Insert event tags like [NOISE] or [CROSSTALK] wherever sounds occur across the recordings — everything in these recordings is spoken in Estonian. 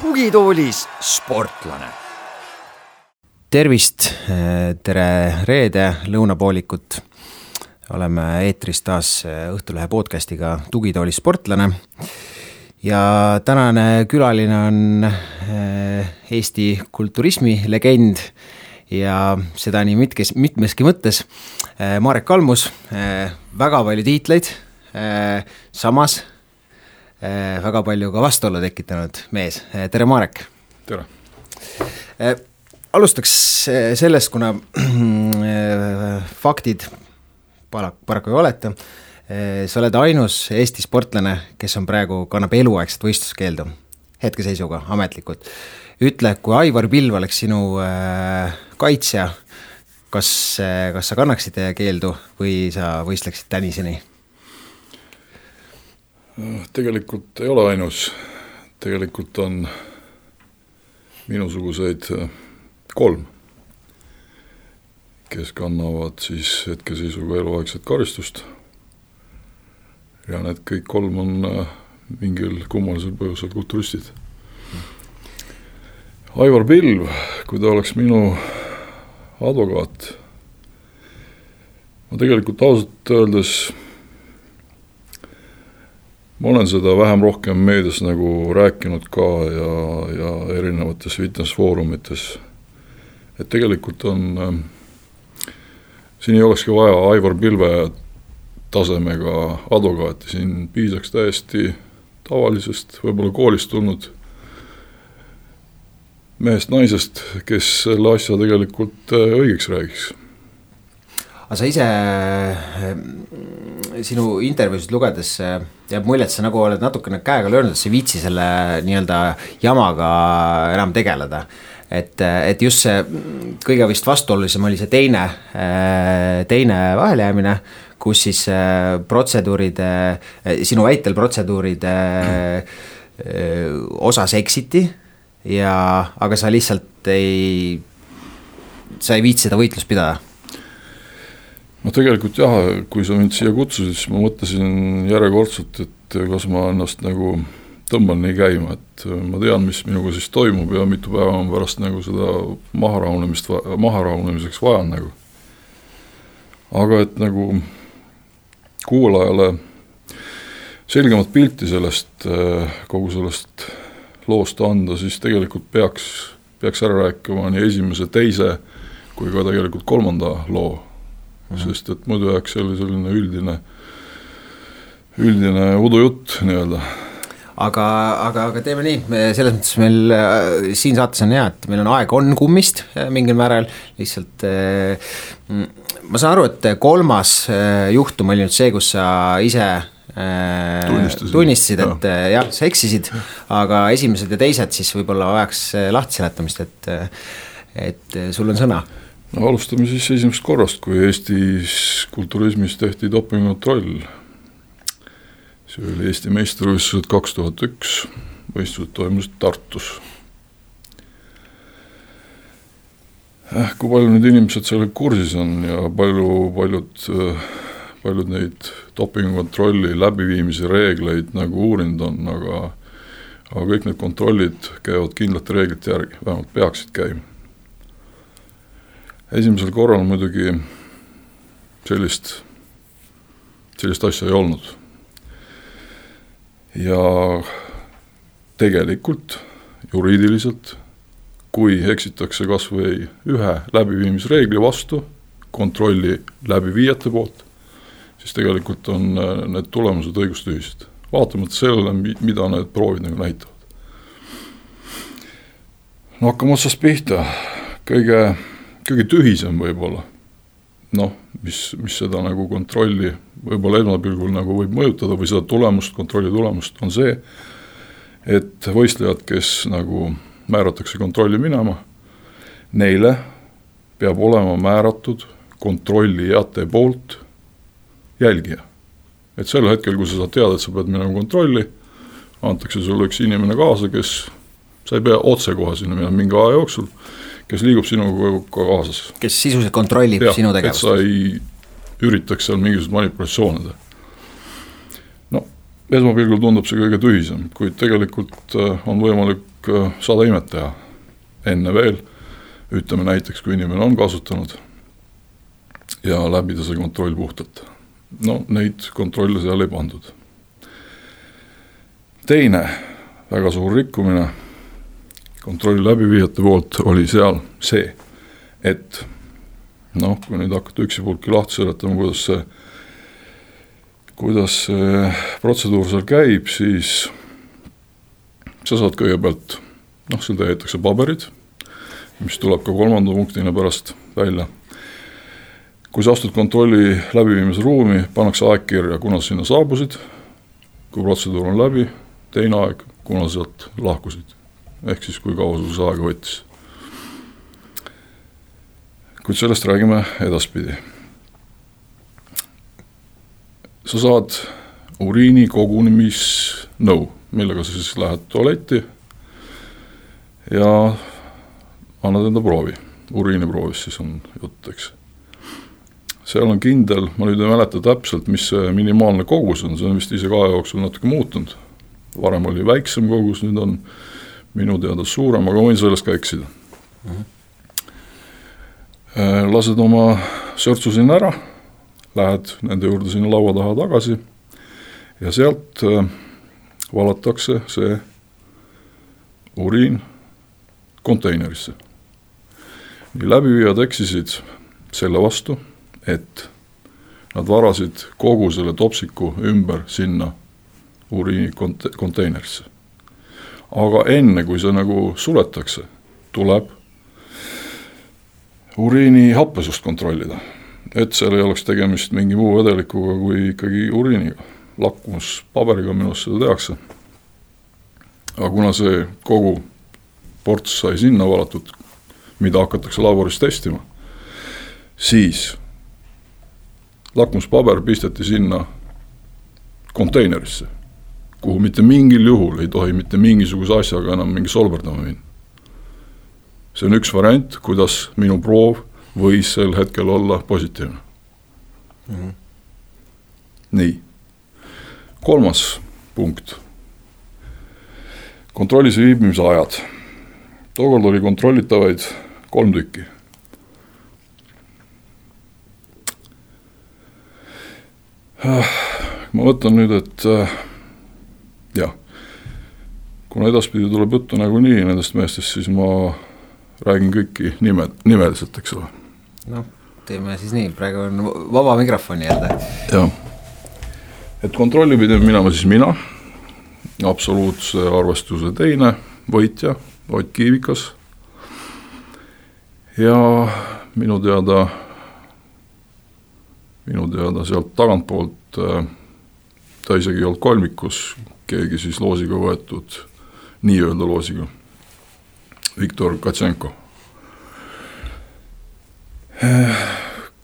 tugitoolis sportlane. tervist, tere reede lõunapoolikut. oleme eetris taas Õhtulehe podcast'iga Tugitoolis sportlane. ja tänane külaline on Eesti kulturismi legend ja seda nii mitkes, mitmeski mõttes. Eh, Marek Kalmus, eh, väga palju tiitleid, samas väga palju ka vastuolu tekitanud mees, tere Marek! tere! Alustaks sellest, kuna faktid paraku ei oleta, sa oled ainus Eesti sportlane, kes on praegu, kannab eluaegset võistluskeeldu, hetkeseisuga ametlikult. ütle, kui Aivar Pilv oleks sinu kaitsja, kas, kas sa kannaksid keeldu või sa võistleksid täniseni? tegelikult ei ole ainus, tegelikult on minusuguseid äh, kolm, kes kannavad siis hetkeseisuga eluaegset karistust. ja need kõik kolm on äh, mingil kummalisel põhjusel kulturistid. Aivar Pilv, kui ta oleks minu advokaat, ma tegelikult ausalt öeldes ma olen seda vähem-rohkem meedias nagu rääkinud ka ja, ja erinevates fitness foorumites. et tegelikult on siin ei olekski vaja Aivar Pilve tasemega advokaati, siin piisaks täiesti tavalisest, võib-olla koolist tulnud mehest-naisest, kes selle asja tegelikult äh, õigeks räägiks aga sa ise sinu intervjuusid lugedes jääb mulje, et sa nagu oled natukene käega löönud, et sa ei viitsi selle nii-öelda jamaga enam tegeleda. et, et just see kõige vist vastuolulisem oli see teine, teine vahelejäämine, kus siis protseduuride, sinu väitel protseduuride osas eksiti ja, aga sa lihtsalt ei, sa ei viitsi seda võitlust pidada no tegelikult jah, kui sa mind siia kutsusid, siis ma mõtlesin järjekordselt, et kas ma ennast nagu tõmban nii käima, et ma tean, mis minuga siis toimub ja mitu päeva ma pärast nagu seda maha rahunemist, maha rahunemiseks vajan nagu. aga et nagu kuulajale selgemat pilti sellest, kogu sellest loost anda, siis tegelikult peaks, peaks ära rääkima nii esimese, teise kui ka tegelikult kolmanda loo mm, -hmm. sest et muidu jääks jälle selline üldine, üldine udujutt nii-öelda aga, aga, aga teeme nii, selles mõttes meil äh, siin saates on hea, et meil on aeg on kummist äh, mingil määral, lihtsalt äh, ma saan aru, et kolmas äh, juhtum oli nüüd see, kus sa ise äh, tunnistasid, tunnistasid, et jah ja,, sa eksisid, aga esimesed ja teised siis võib-olla vajaks äh, lahti seletamist, et, et sul on sõna. No alustame siis esimesest korrast, kui Eestis kulturismis tehti dopingukontroll. See oli Eesti meistrivõistlused kaks tuhat üks, võistlused toimusid Tartus. Eh, kui palju nüüd inimesed sellega kursis on ja palju, paljud, paljud neid dopingukontrolli läbiviimise reegleid nagu uurinud on, aga aga kõik need kontrollid käivad kindlate reeglite järgi, vähemalt peaksid käima esimesel korral muidugi sellist, sellist asja ei olnud. Ja tegelikult juriidiliselt, kui eksitakse kas või ühe läbiviimisreegli vastu kontrolli läbiviijate poolt, siis tegelikult on äh, need tulemused õigustühised, vaatamata sellele, mida need proovid nagu näitavad. no hakkame otsast pihta, kõige kõige tühisem võib-olla. noh, mis, mis seda nagu kontrolli võib-olla esmapilgul nagu võib mõjutada või seda tulemust, kontrolli tulemust, on see, et võistlejad, kes nagu määratakse kontrolli minema, neile peab olema määratud kontrollijate poolt jälgija. et sel hetkel, kui sa saad teada, et sa pead minema kontrolli, antakse sulle üks inimene kaasa, kes sa ei pea otsekohe sinna minema mingi aja jooksul, kes liigub sinuga ka kaasas. kes sisuliselt kontrollib ja, sinu tegevust. et sa ei üritaks seal mingisuguseid manipulatsioone teha. no esmapilgul tundub see kõige tühisem, kuid tegelikult äh, on võimalik äh, sada imet teha enne veel, ütleme näiteks, kui inimene on kasutanud ja läbida see kontroll puhtalt. no neid kontrolle seal ei pandud. teine väga suur rikkumine kontrolli läbiviijate poolt oli seal see, et noh, kui nüüd hakata üksipulki lahti seletama, kuidas see, kuidas see protseduur seal käib, siis sa saad kõigepealt, noh, sul täidetakse paberid, mis tuleb ka kolmanda punktina pärast välja. kui sa astud kontrolli läbiviimise ruumi, pannakse aeg kirja, kuna sa sinna saabusid, kui protseduur on läbi, teine aeg, kuna sealt lahkusid. Ehk siis, kui kaua sul see aega võttis kuid sellest räägime edaspidi. sa saad uriini kogunemisnõu, millega sa siis lähed tualetti ja annad enda proovi, uriiniproovist siis on jutt, eks. seal on kindel, ma nüüd ei mäleta täpselt, mis see minimaalne kogus on, see on vist isegi aja jooksul natuke muutunud. varem oli väiksem kogus, nüüd on minu teada suurem, aga võin selles ka eksida mm. -hmm lased oma sörtsu sinna ära, lähed nende juurde sinna laua taha tagasi ja sealt äh, valatakse see uriin konteinerisse. nii läbiviijad eksisid selle vastu, et nad varasid kogu selle topsiku ümber sinna uriini kont-, konteinerisse. Aga enne, kui see nagu suletakse, tuleb uriini happesust kontrollida. et seal ei oleks tegemist mingi muu vedelikuga kui ikkagi uriiniga. lakmuspaberiga minu arust seda tehakse. aga kuna see kogu ports sai sinna valatud, mida hakatakse laboris testima, siis lakmuspaber pisteti sinna konteinerisse, kuhu mitte mingil juhul ei tohi mitte mingisuguse asjaga enam mingi solverdama minna see on üks variant, kuidas minu proov võis sel hetkel olla positiivne mm. -hmm. nii, kolmas punkt. kontrollis viibimise ajad. tookord oli kontrollitavaid kolm tükki. ma mõtlen nüüd, et äh, jah, kuna edaspidi tuleb juttu nagunii nendest meestest, siis ma räägin kõiki nime, nimeliselt, eks ole. noh, teeme siis nii, praegu on vaba mikrofon nii-öelda. jah, et kontrolli pidin minema siis mina, absoluutse arvestuse teine võitja, Ott Kiivikas. ja minu teada, minu teada sealt tagantpoolt äh, ta isegi ei olnud kolmikus, keegi siis loosiga võetud, nii-öelda loosiga Viktor Katsenko.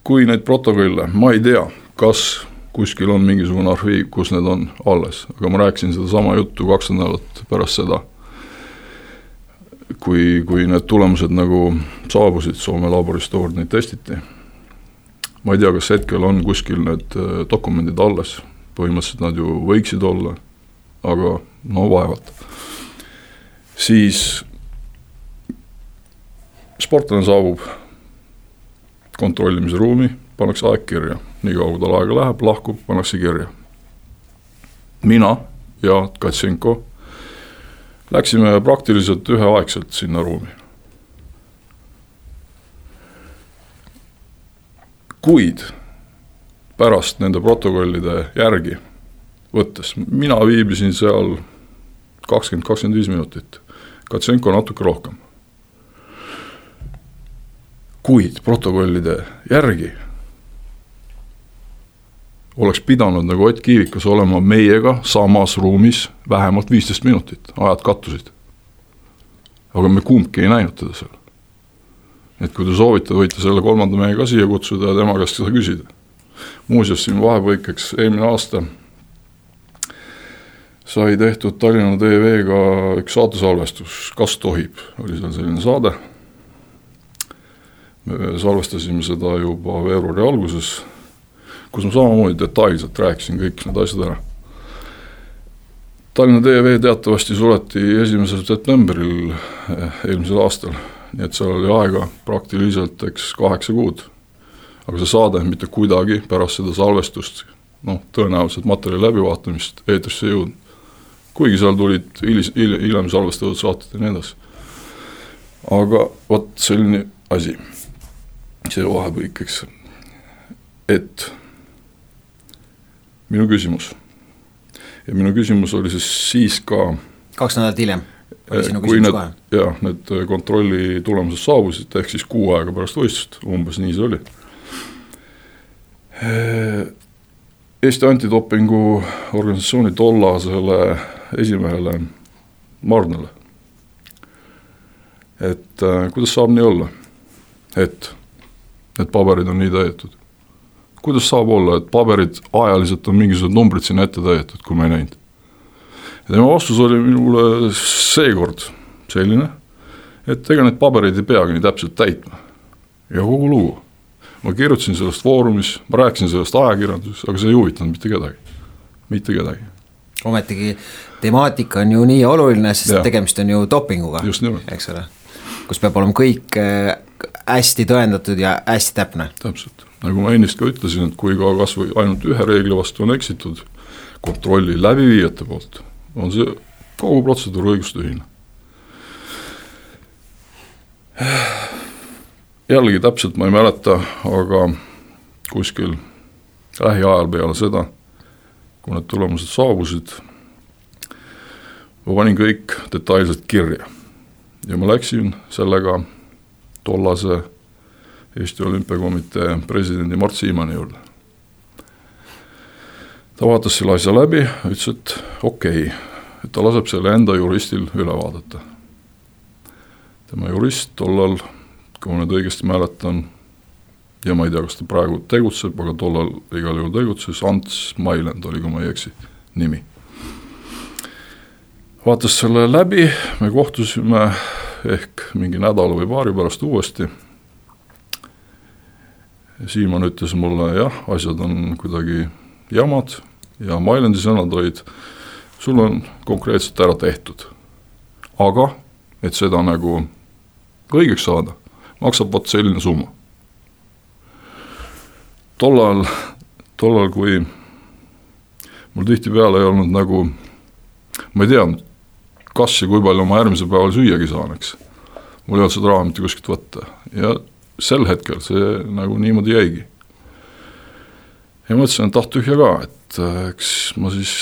kui neid protokolle, ma ei tea, kas kuskil on mingisugune arhiiv, kus need on alles, aga ma rääkisin sedasama juttu kaks nädalat pärast seda, kui, kui need tulemused nagu saabusid Soome laborist, tookord neid testiti. ma ei tea, kas hetkel on kuskil need äh, dokumendid alles, põhimõtteliselt nad ju võiksid olla, aga no vaevalt. siis sportlane saabub kontrollimise ruumi, pannakse aeg kirja, niikaua kui tal aega läheb, lahkub, pannakse kirja. mina ja Katsenko läksime praktiliselt üheaegselt sinna ruumi. kuid pärast nende protokollide järgi võttes, mina viibisin seal kakskümmend, kakskümmend viis minutit, Katsenko natuke rohkem kuid protokollide järgi oleks pidanud nagu Ott Kiivikas olema meiega samas ruumis vähemalt viisteist minutit, ajad kattusid. aga me kumbki ei näinud teda seal. et kui te soovite, võite selle kolmanda mehe ka siia kutsuda ja tema käest seda küsida. muuseas, siin vahepõikeks eelmine aasta sai tehtud Tallinna TV-ga üks saatesalvestus, Kas tohib, oli seal selline saade. me salvestasime seda juba veebruari alguses, kus ma samamoodi detailselt rääkisin kõik need asjad ära. Tallinna TV teatavasti suleti esimesel septembril eh, eelmisel aastal, nii et seal oli aega praktiliselt eks kaheksa kuud. aga see saade mitte kuidagi pärast seda salvestust, noh, tõenäoliselt materjali läbivaatamist eetrisse ei jõudnud kuigi seal tulid hilis, hiljem salvestatud saated ja nii edasi. aga vot selline asi, see vahepõik, eks, et minu küsimus ja minu küsimus oli siis siis ka kaks nädalat hiljem oli sinu kui küsimus kohe? jah, need kontrolli tulemused saabusid, ehk siis kuu aega pärast võistlust, umbes nii see oli. Eesti Antidopingu Organisatsiooni tollasele esimehele Marnale. et äh, kuidas saab nii olla, et need paberid on nii täidetud. kuidas saab olla, et paberid ajaliselt on mingisugused numbrid sinna ette täidetud, kui ma ei näinud. ja tema vastus oli minule seekord selline, et ega neid pabereid ei peagi nii täpselt täitma. ja kogu lugu. ma kirjutasin sellest Foorumis, ma rääkisin sellest ajakirjanduses, aga see ei huvitanud mitte kedagi, mitte kedagi ometigi temaatika on ju nii oluline, sest Ja. tegemist on ju dopinguga, eks ole. kus peab olema kõik äh, hästi tõendatud ja hästi täpne. täpselt, nagu ma ennist ka ütlesin, et kui ka kas või ainult ühe reegli vastu on eksitud kontrolli läbiviijate poolt, on see kogu protseduur õigustühine. jällegi täpselt ma ei mäleta, aga kuskil lähiajal peale seda, kui need tulemused saabusid, ma panin kõik detailselt kirja ja ma läksin sellega tollase Eesti Olümpiakomitee presidendi Mart Siimanni juurde. ta vaatas selle asja läbi, ütles, et okei okay,, et ta laseb selle enda juristil üle vaadata. tema jurist tollal, kui ma nüüd õigesti mäletan, ja ma ei tea, kas ta praegu tegutseb, aga tollal igal juhul tegutses, Ants Mailand oli, kui ma ei eksi, nimi. Vaatas selle läbi, me kohtusime ehk mingi nädala või paari pärast uuesti. Siimann ütles mulle jah, asjad on kuidagi jamad ja Mailandi sõnad olid, sul on konkreetselt ära tehtud. aga et seda nagu õigeks saada, maksab vot selline summa tollal, tollal, kui mul tihtipeale ei olnud nagu, ma ei teadnud, kas ja kui palju ma järgmisel päeval süüagi saan, eks. mul ei olnud seda raha mitte kuskilt võtta ja sel hetkel see nagu niimoodi jäigi. ja mõtlesin, et ah tühja ka, et äh, eks ma siis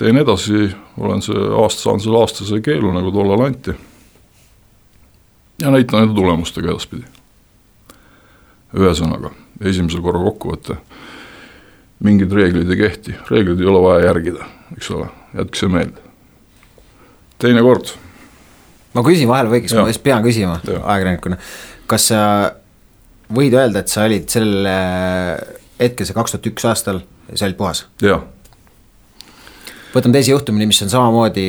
teen edasi, olen see aasta, saan selle aastase keelu, nagu tollal anti. ja näitan enda tulemustega edaspidi. ühesõnaga esimesel korra kokkuvõte. mingid reeglid ei kehti, reeglid ei ole vaja järgida, eks ole, jätke see meelde. Teine kord. ma küsin vahele võiks, ma Jaa. just pean küsima ajakirjanikuna. kas sa võid öelda, et sa olid sel äh, hetkel, see kaks tuhat üks aastal, sa olid puhas? jah, võtame teise juhtumini, mis on samamoodi,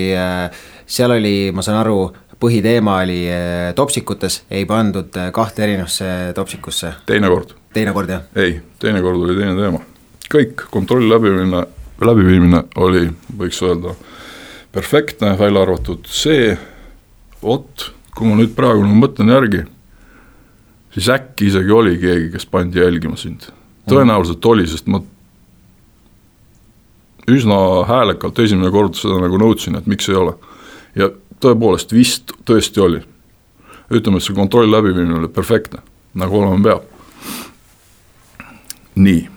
seal oli, ma saan aru, põhiteema oli äh, topsikutes, ei pandud äh, kahte erinevasse topsikusse, teine kord. teinekord jah? ei, teinekord oli teine teema. kõik kontrolli läbiviimine, läbiviimine oli, võiks öelda, perfektne, välja arvatud see, vot, kui ma nüüd praegu nagu mõtlen järgi, siis äkki isegi oli keegi, kes pandi jälgima sind. tõenäoliselt oli, sest ma üsna häälekalt esimene kord seda nagu nõudsin, et miks ei ole. ja tõepoolest vist tõesti oli. ütleme, et see kontrolli läbiviimine oli perfektne, nagu olema peab. nii.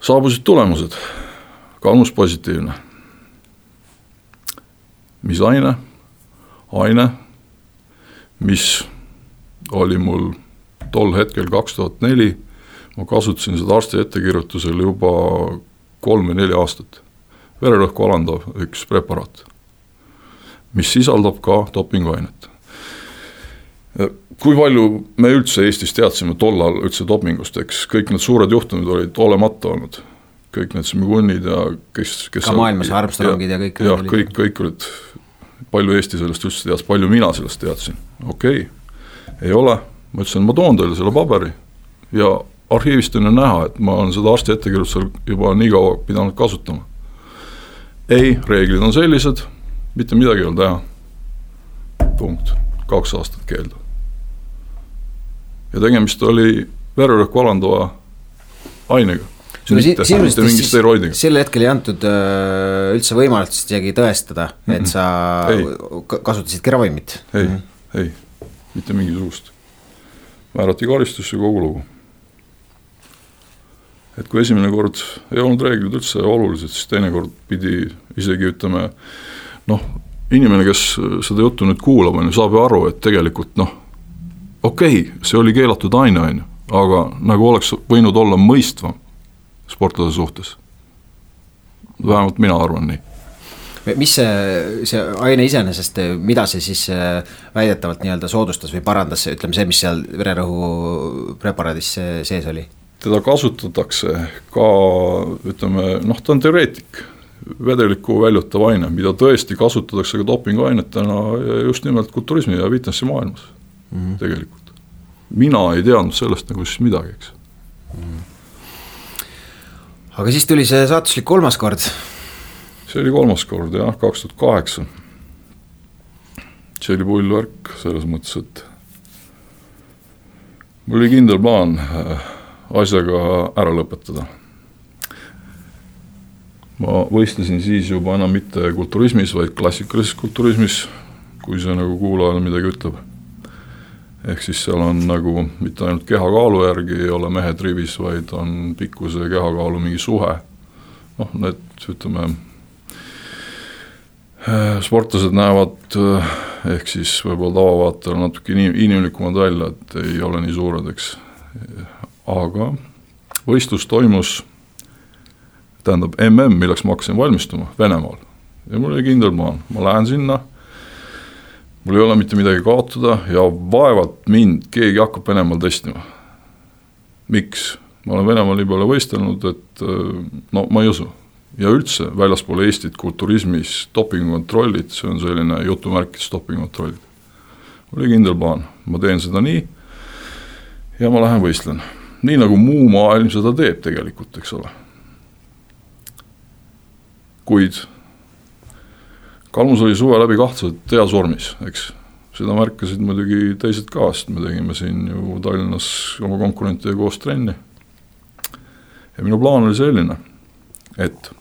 saabusid tulemused, kaumus positiivne. Mis aine? aine, mis oli mul tol hetkel kaks tuhat neli, ma kasutasin seda arsti ettekirjutusel juba kolm või neli aastat. vererõhku alandav üks preparaat, mis sisaldab ka dopinguainet. kui palju me üldse Eestis teadsime tollal üldse dopingust, eks kõik need suured juhtumid olid olemata olnud. Kõik need Smigunid ja kes, kes ka maailmas Armstrongid ja kõik. jah, kõik, kõik olid, palju Eesti sellest üldse teadis, palju mina sellest teadsin, okei okay., ei ole, ma ütlesin, ma toon teile selle paberi ja arhiivist on ju näha, et ma olen seda arsti ettekirjutusel juba nii kaua pidanud kasutama. ei, reeglid on sellised, mitte midagi ei ole teha. punkt, kaks aastat keeldu. ja tegemist oli vererõhku alandava ainega. Mingi steroidiga. sel hetkel ei antud äh, üldse võimalust isegi tõestada, et sa ei. kasutasidki ravimit. ei mm, -hmm. ei, mitte mingisugust. määrati karistus ja kogu lugu et kui esimene kord ei olnud reeglid üldse olulised, siis teinekord pidi isegi ütleme noh, inimene, kes seda juttu nüüd kuulab, on ju, saab ju aru, et tegelikult noh, okei okay,, see oli keelatud aine, on ju, aga nagu oleks võinud olla mõistvam sportlase suhtes. vähemalt mina arvan nii mis see, see aine iseenesest, mida see siis äh, väidetavalt nii-öelda soodustas või parandas, ütleme see, mis seal vererõhu preparaadis sees oli? teda kasutatakse ka ütleme noh, ta on teoreetik, vedelikku väljutav aine, mida tõesti kasutatakse ka dopinguainetena just nimelt kulturismi ja fitnessi maailmas mm -hmm. tegelikult. mina ei teadnud sellest nagu siis midagi, eks mm. -hmm. Aga siis tuli see saatuslik kolmas kord. see oli kolmas kord jah, kaks tuhat kaheksa. see oli pull värk selles mõttes, et mul oli kindel plaan äh, asjaga ära lõpetada. ma võistlesin siis juba enam mitte kulturismis, vaid klassikalises kulturismis, kui see nagu kuulajale midagi ütleb. Ehk siis seal on nagu mitte ainult kehakaalu järgi ei ole mehed rivis, vaid on pikkuse ja kehakaalu mingi suhe. noh, need ütleme, sportlased näevad ehk siis võib-olla tavavaatajal natuke inim-, inimlikumad välja, et ei ole nii suured, eks. Aga võistlus toimus, tähendab mm, milleks ma hakkasin valmistuma Venemaal. Ja mul oli kindel plaan, ma lähen sinna, mul ei ole mitte midagi kaotada ja vaevalt mind keegi hakkab Venemaal testima. miks? ma olen Venemaal nii palju võistelnud, et no ma ei usu. ja üldse väljaspool Eestit kulturismis dopingukontrollid, see on selline jutumärkides dopingukontrollid. oli kindel plaan, ma teen seda nii ja ma lähen võistlen nii nagu muu maailm seda teeb tegelikult, eks ole. kuid Kalmus oli suve läbi kahtlaselt heas vormis, eks, seda märkasid muidugi teised ka, sest me tegime siin ju Tallinnas oma konkurentidega koos trenni. ja minu plaan oli selline, et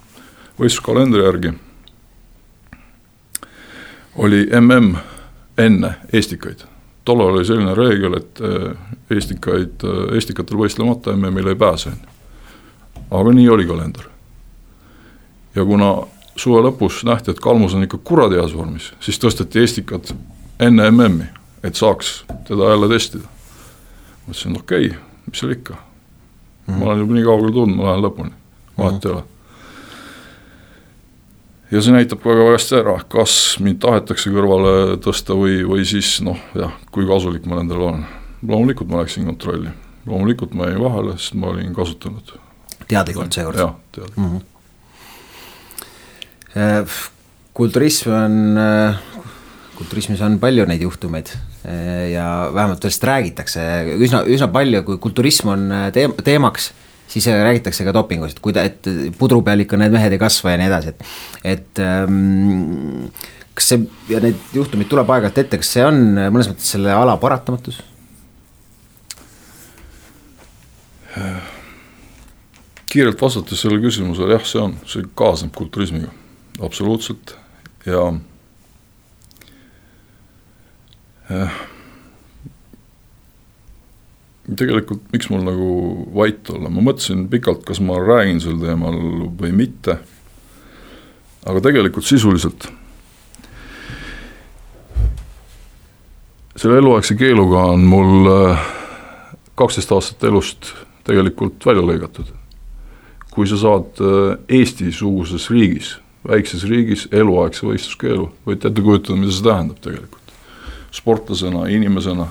võistluskalendri järgi oli mm enne Eestikaid tollal oli selline reegel, et äh, Eestikaid, äh, Eestikatel võistlemata MM-ile ei pääse. aga nii oli kalender. ja kuna suve lõpus nähti, et Kalmus on ikka kuradi heas vormis, siis tõsteti Estikad enne MM-i, et saaks teda jälle testida. ma ütlesin, okei okay,, mis seal ikka mm, -hmm. ma olen juba nii kaugele tulnud, ma lähen lõpuni, vahet ei ole ja see näitab väga hästi ära, kas mind tahetakse kõrvale tõsta või, või siis noh, jah, kui kasulik ma nendel olen. loomulikult ma läksin kontrolli, loomulikult ma jäin vahele, sest ma olin kasutanud. teadlikult seekord? jah, teadlikult mm. -hmm. Kulturism on, äh, kulturismis on palju neid juhtumeid äh, ja vähemalt sellest räägitakse üsna, üsna palju, kui kulturism on teem-, teemaks siis räägitakse ka dopingust, kui ta, et pudru peal ikka need mehed ei kasva ja nii edasi, et, et ähm, kas see ja need juhtumid tuleb aeg-ajalt ette, kas see on mõnes mõttes selle ala paratamatus? kiirelt vastates sellele küsimusele, jah, see on, see kaasneb kulturismiga, absoluutselt ja äh, tegelikult miks mul nagu vait olla, ma mõtlesin pikalt, kas ma räägin sel teemal või mitte. aga tegelikult sisuliselt selle eluaegse keeluga on mul äh, kaksteist aastat elust tegelikult välja lõigatud. kui sa saad äh, Eesti-suguses riigis, väikses riigis eluaegse võistluskeelu, võite ette kujutada, mida see tähendab tegelikult. sportlasena, inimesena,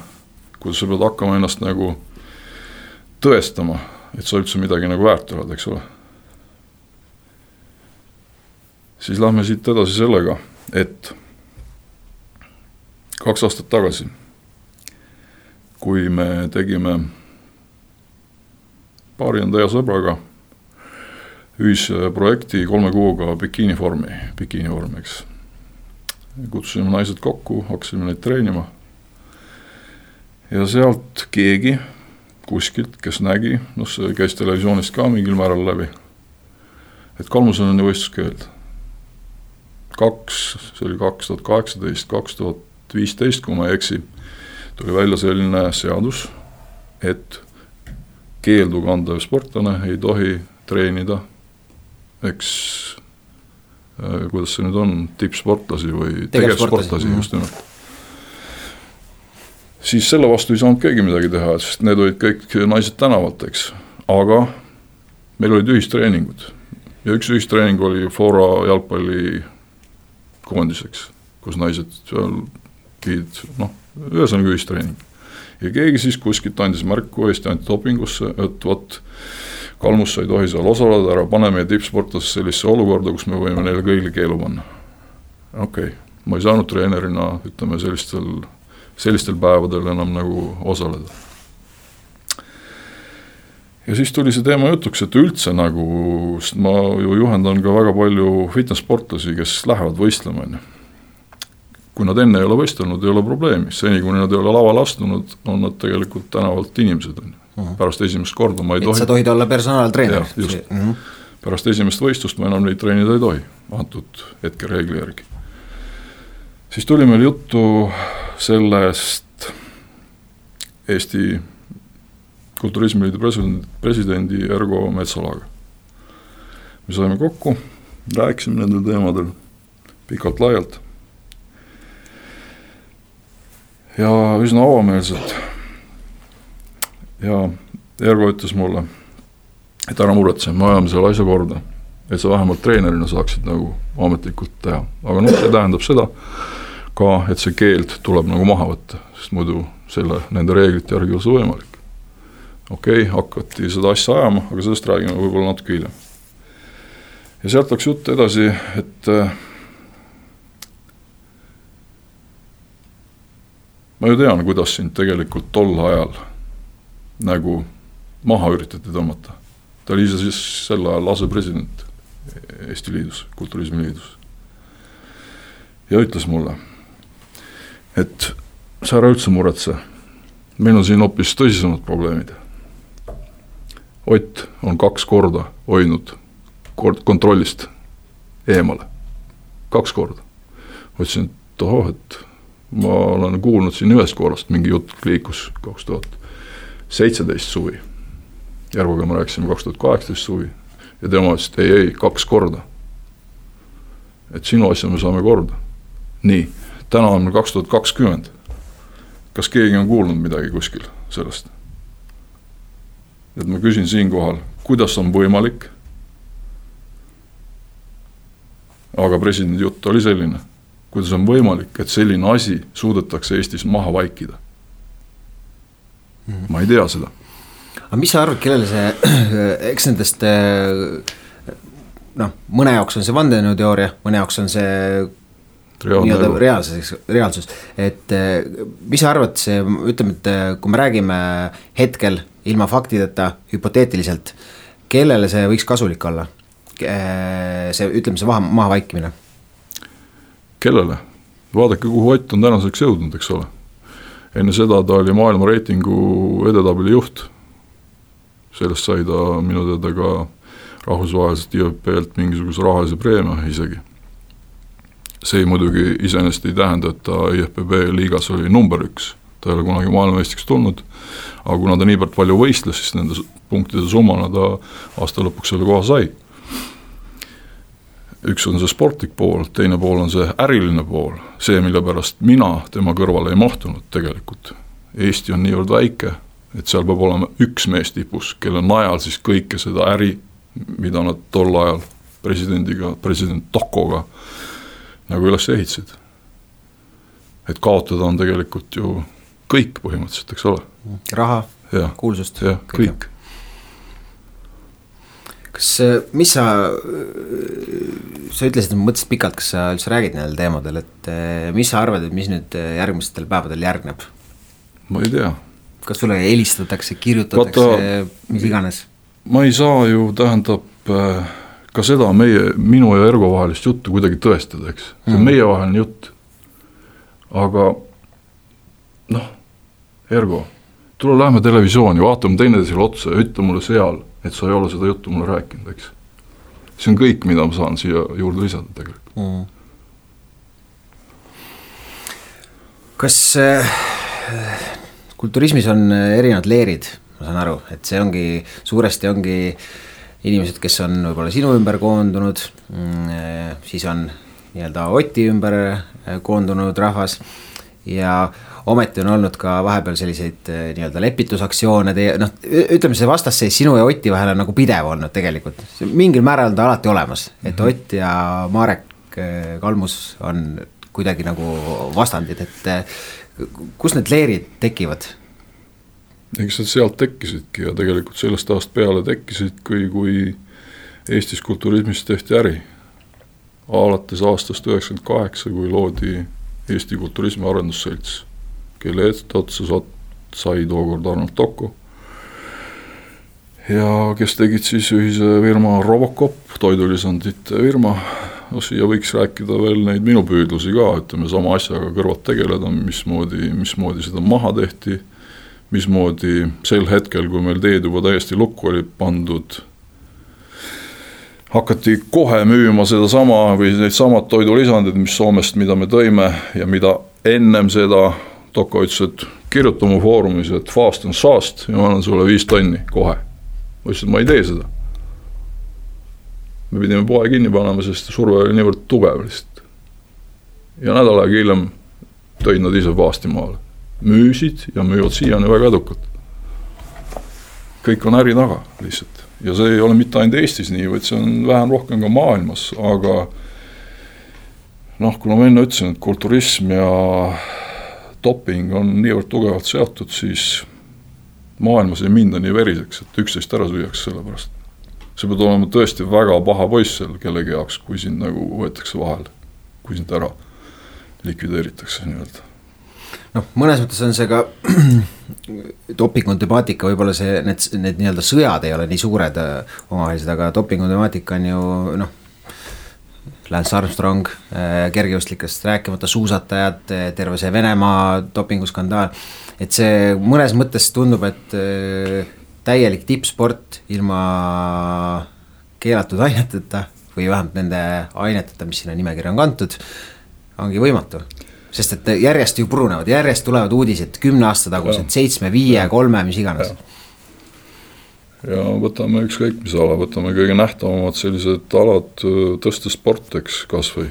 kuidas sa pead hakkama ennast nagu tõestama, et sa üldse midagi nagu väärt oled, eks ole. siis lähme siit edasi sellega, et kaks aastat tagasi, kui me tegime paari enda hea sõbraga ühisprojekti kolme kuuga bikiinivormi, bikiinivorm, eks. kutsusime naised kokku, hakkasime neid treenima. ja sealt keegi kuskilt, kes nägi, noh, see käis televisioonist ka mingil määral läbi, et kolmusel on ju võistluskeeld. kaks, see oli kaks tuhat kaheksateist, kaks tuhat viisteist, kui ma ei eksi, tuli välja selline seadus, et keeldu kandev sportlane ei tohi treenida, eks äh, kuidas see nüüd on, tippsportlasi või tegevsportlasi mm -hmm. just nimelt. siis selle vastu ei saanud keegi midagi teha, sest need olid kõik naised tänavalt, eks, aga meil olid ühistreeningud ja üks ühistreening oli Flora jalgpallikoondiseks, kus naised seal pidid noh, ühesõnaga ühistreening ja keegi siis kuskilt andis märku Eesti antidopingusse, et vot, Kalmus, sa ei tohi seal osaleda, ära pane meie tippsportlased sellisesse olukorda, kus me võime neile kõigile keelu panna. okei okay., ma ei saanud treenerina, ütleme sellistel, sellistel päevadel enam nagu osaleda. ja siis tuli see teema jutuks, et üldse nagu, sest ma ju juhendan ka väga palju fitness sportlasi, kes lähevad võistlema, on ju kui nad enne ei ole võistelnud, ei ole probleemi, seni kuni nad ei ole lavale astunud, on nad tegelikult tänavalt inimesed, on ju. Mhm. pärast esimest korda ma ei tohi. sa tohid olla personaaltreener. just mm, -hmm. pärast esimest võistlust ma enam neid treenida ei tohi, antud hetkereegli järgi. siis tuli meil juttu sellest Eesti Kulturismi Liidu president, presidendi Ergo Metsalaga. me saime kokku, rääkisime nendel teemadel pikalt-laialt ja üsna avameelselt. Ja Ergo ütles mulle, et ära muretse, me ajame selle asja korda. et sa vähemalt treenerina saaksid nagu ametlikult teha, aga noh, see tähendab seda ka, et see keeld tuleb nagu maha võtta, sest muidu selle, nende reeglite järgi ei ole see võimalik. okei okay,, hakati seda asja ajama, aga sellest räägime võib-olla natuke hiljem. ja sealt läks jutt edasi, et ma ju tean, kuidas sind tegelikult tol ajal nagu maha üritati tõmmata. ta oli ise siis sel ajal asepresident Eesti Liidus, Kulturismi Liidus. ja ütles mulle, et sa ära üldse muretse, meil on siin hoopis tõsisemad probleemid. Ott on kaks korda hoidnud kord kontrollist eemale, kaks korda. ma ütlesin, et ohoh, et ma olen kuulnud siin ühest korrast, mingi jutt liikus kaks tuhat seitseteist suvi. Järvuga me rääkisime kaks tuhat kaheksateist suvi ja tema ütles, et ei, ei, kaks korda. et sinu asja me saame korda. nii, täna on meil kaks tuhat kakskümmend. kas keegi on kuulnud midagi kuskil sellest? et ma küsin siinkohal, kuidas on võimalik aga presidendi jutt oli selline kuidas on võimalik, et selline asi suudetakse Eestis maha vaikida. Ma ei tea seda. aga mis sa arvad, kellele see, [CLEARS THROAT] eks nendest noh, mõne jaoks on see vandenõuteooria, mõne jaoks on see nii-öelda reaalsus, reaalsus, et mis sa arvad, see, ütleme, et kui me räägime hetkel ilma faktideta hüpoteetiliselt, kellele see võiks kasulik olla? see, ütleme, see maha, maha vaikimine kellele? vaadake, kuhu Ott on tänaseks jõudnud, eks ole. Enne seda ta oli maailma reitingu edetabeli juht. sellest sai ta minu teada ka rahvusvaheliselt IFP-lt mingisuguse rahalise preemia isegi. see muidugi iseenesest ei tähenda, et ta IFBB liigas oli number üks, ta ei ole kunagi maailmameistriks tulnud, aga kuna ta niivõrd palju võistles, siis nende punktide summana ta aasta lõpuks selle koha sai üks on see sportlik pool, teine pool on see äriline pool, see, mille pärast mina tema kõrvale ei mahtunud tegelikult. Eesti on niivõrd väike, et seal peab olema üks mees tipus, kelle najal siis kõike seda äri, mida nad tol ajal presidendiga, president Tokoga nagu üles ehitasid. et kaotada on tegelikult ju kõik põhimõtteliselt, eks ole. raha, kuulsust. jah, kõik kas, mis sa, sa ütlesid, mõtlesid pikalt, kas sa üldse räägid nendel teemadel, et mis sa arvad, et mis nüüd järgmistel päevadel järgneb? ma ei tea. kas sulle helistatakse, kirjutatakse, mis iganes? ma ei saa ju, tähendab ka seda meie, minu ja Ergo vahelist juttu kuidagi tõestada, eks, see on mm. meievaheline jutt. aga noh, Ergo, tule lähme televisiooni, vaatame teineteisele otsa ja ütle mulle seal, et sa ei ole seda juttu mulle rääkinud, eks. see on kõik, mida ma saan siia juurde lisada tegelikult. Mm.. kas äh, kulturismis on erinevad leerid, ma saan aru, et see ongi, suuresti ongi inimesed, kes on võib-olla sinu ümber koondunud, mm, siis on nii-öelda Oti ümber äh, koondunud rahvas ja ometi on olnud ka vahepeal selliseid äh, nii-öelda lepitusaktsioone, teie noh, ütleme see vastasseis sinu ja Oti vahel on nagu pidev olnud tegelikult. mingil määral on ta alati olemas, et -hmm. Ott ja Marek äh, Kalmus on kuidagi nagu vastandid, et kus need leerid tekivad? eks nad sealt tekkisidki ja tegelikult sellest ajast peale tekkisid, kui, kui Eestis kulturismist tehti äri. alates aastast üheksakümmend kaheksa, kui loodi Eesti Kulturismi Arendusselts, kelle eestootsa sai tookord Arnold Tocco. ja kes tegid siis ühise firma Robocop, toidulisandite firma, no siia võiks rääkida veel neid minu püüdlusi ka, ütleme sama asjaga kõrvalt tegeleda, mismoodi, mismoodi seda maha tehti mismoodi sel hetkel, kui meil teed juba täiesti lukku olid pandud, hakati kohe müüma sedasama või neid samad toidulisandid, mis Soomest, mida me tõime ja mida ennem seda Toko ütles, et kirjuta mu foorumis, et fast and fast ja ma annan sulle viis tonni kohe. ma ütlesin, et ma ei tee seda. me pidime poe kinni panema, sest surve oli niivõrd tugev lihtsalt. ja nädal aega hiljem tõid nad ise paasti maale müüsid ja müüvad siiani väga edukalt. kõik on äri taga lihtsalt ja see ei ole mitte ainult Eestis nii, vaid see on vähem-rohkem ka maailmas, aga noh, kuna ma enne ütlesin, et kulturism ja doping on niivõrd tugevalt seotud, siis maailmas ei minda nii veriseks, et üksteist ära süüakse selle pärast. sa pead olema tõesti väga paha poiss seal kellegi jaoks, kui sind nagu võetakse vahele, kui sind ära likvideeritakse nii-öelda noh, mõnes mõttes on see ka [CLEARS THROAT] dopingu temaatika, võib-olla see, need, need nii-öelda sõjad ei ole nii suured äh, omavahelised, aga dopingu temaatika on ju noh. Lance Armstrong äh,, kergejõustikest rääkimata, suusatajad, äh, terve see Venemaa dopinguskandaal. et see mõnes mõttes tundub, et täielik tippsport ilma keelatud aineteta või vähemalt nende aineteta, mis sinna nimekirja on kantud, ongi võimatu sest et järjest ju purunevad, järjest tulevad uudised kümne aasta tagused, seitsme, viie, kolme, mis iganes. ja võtame ükskõik mis ala, võtame kõige nähtavamad sellised alad, tõstesport, eks kasvõi.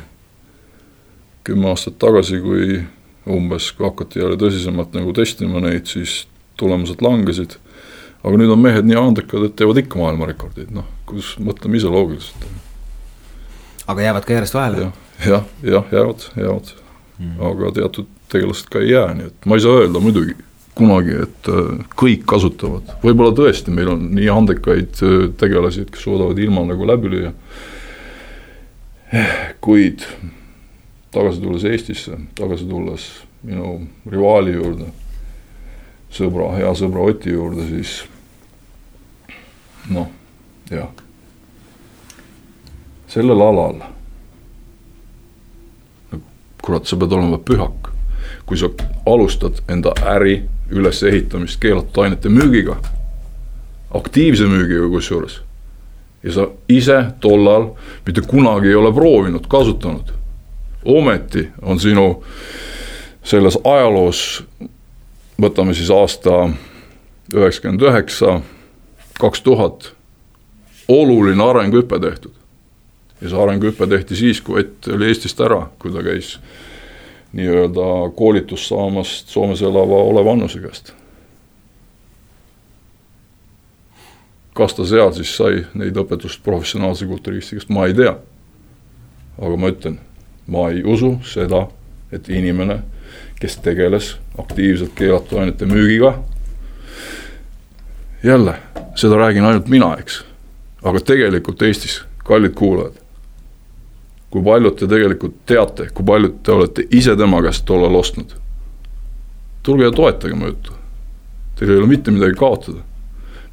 kümme aastat tagasi, kui umbes, kui hakati jälle tõsisemalt nagu testima neid, siis tulemused langesid. aga nüüd on mehed nii andekad, et teevad ikka maailmarekordeid, noh, kus mõtleme ise loogiliselt. aga jäävad ka järjest vahele ja,? jah, jah, jäävad, jäävad. Aga teatud tegelased ka ei jää, nii et ma ei saa öelda muidugi kunagi, et äh, kõik kasutavad, võib-olla tõesti, meil on nii andekaid äh, tegelasi, kes suudavad ilma nagu läbi lüüa. kuid tagasi tulles Eestisse, tagasi tulles minu rivaali juurde, sõbra, hea sõbra Oti juurde, siis noh, jah. sellel alal kurat, sa pead olema pühak. kui sa alustad enda äri ülesehitamist keelatud ainete müügiga, aktiivse müügiga kusjuures, ja sa ise tollal mitte kunagi ei ole proovinud, kasutanud, ometi on sinu selles ajaloos, võtame siis aasta üheksakümmend üheksa, kaks tuhat, oluline arenguhüpe tehtud ja see arenguhüpe tehti siis, kui Ott oli Eestist ära, kui ta käis nii-öelda koolitust saamast Soomes elava Olev Annuse käest. kas ta seal siis sai neid õpetust professionaalse kulturisti käest, ma ei tea. aga ma ütlen, ma ei usu seda, et inimene, kes tegeles aktiivselt keelatud ainete müügiga, jälle, seda räägin ainult mina, eks aga tegelikult Eestis, kallid kuulajad, kui paljud te tegelikult teate, kui paljud te olete ise tema käest tollal ostnud? tulge ja toetage mu juttu. Teil ei ole mitte midagi kaotada.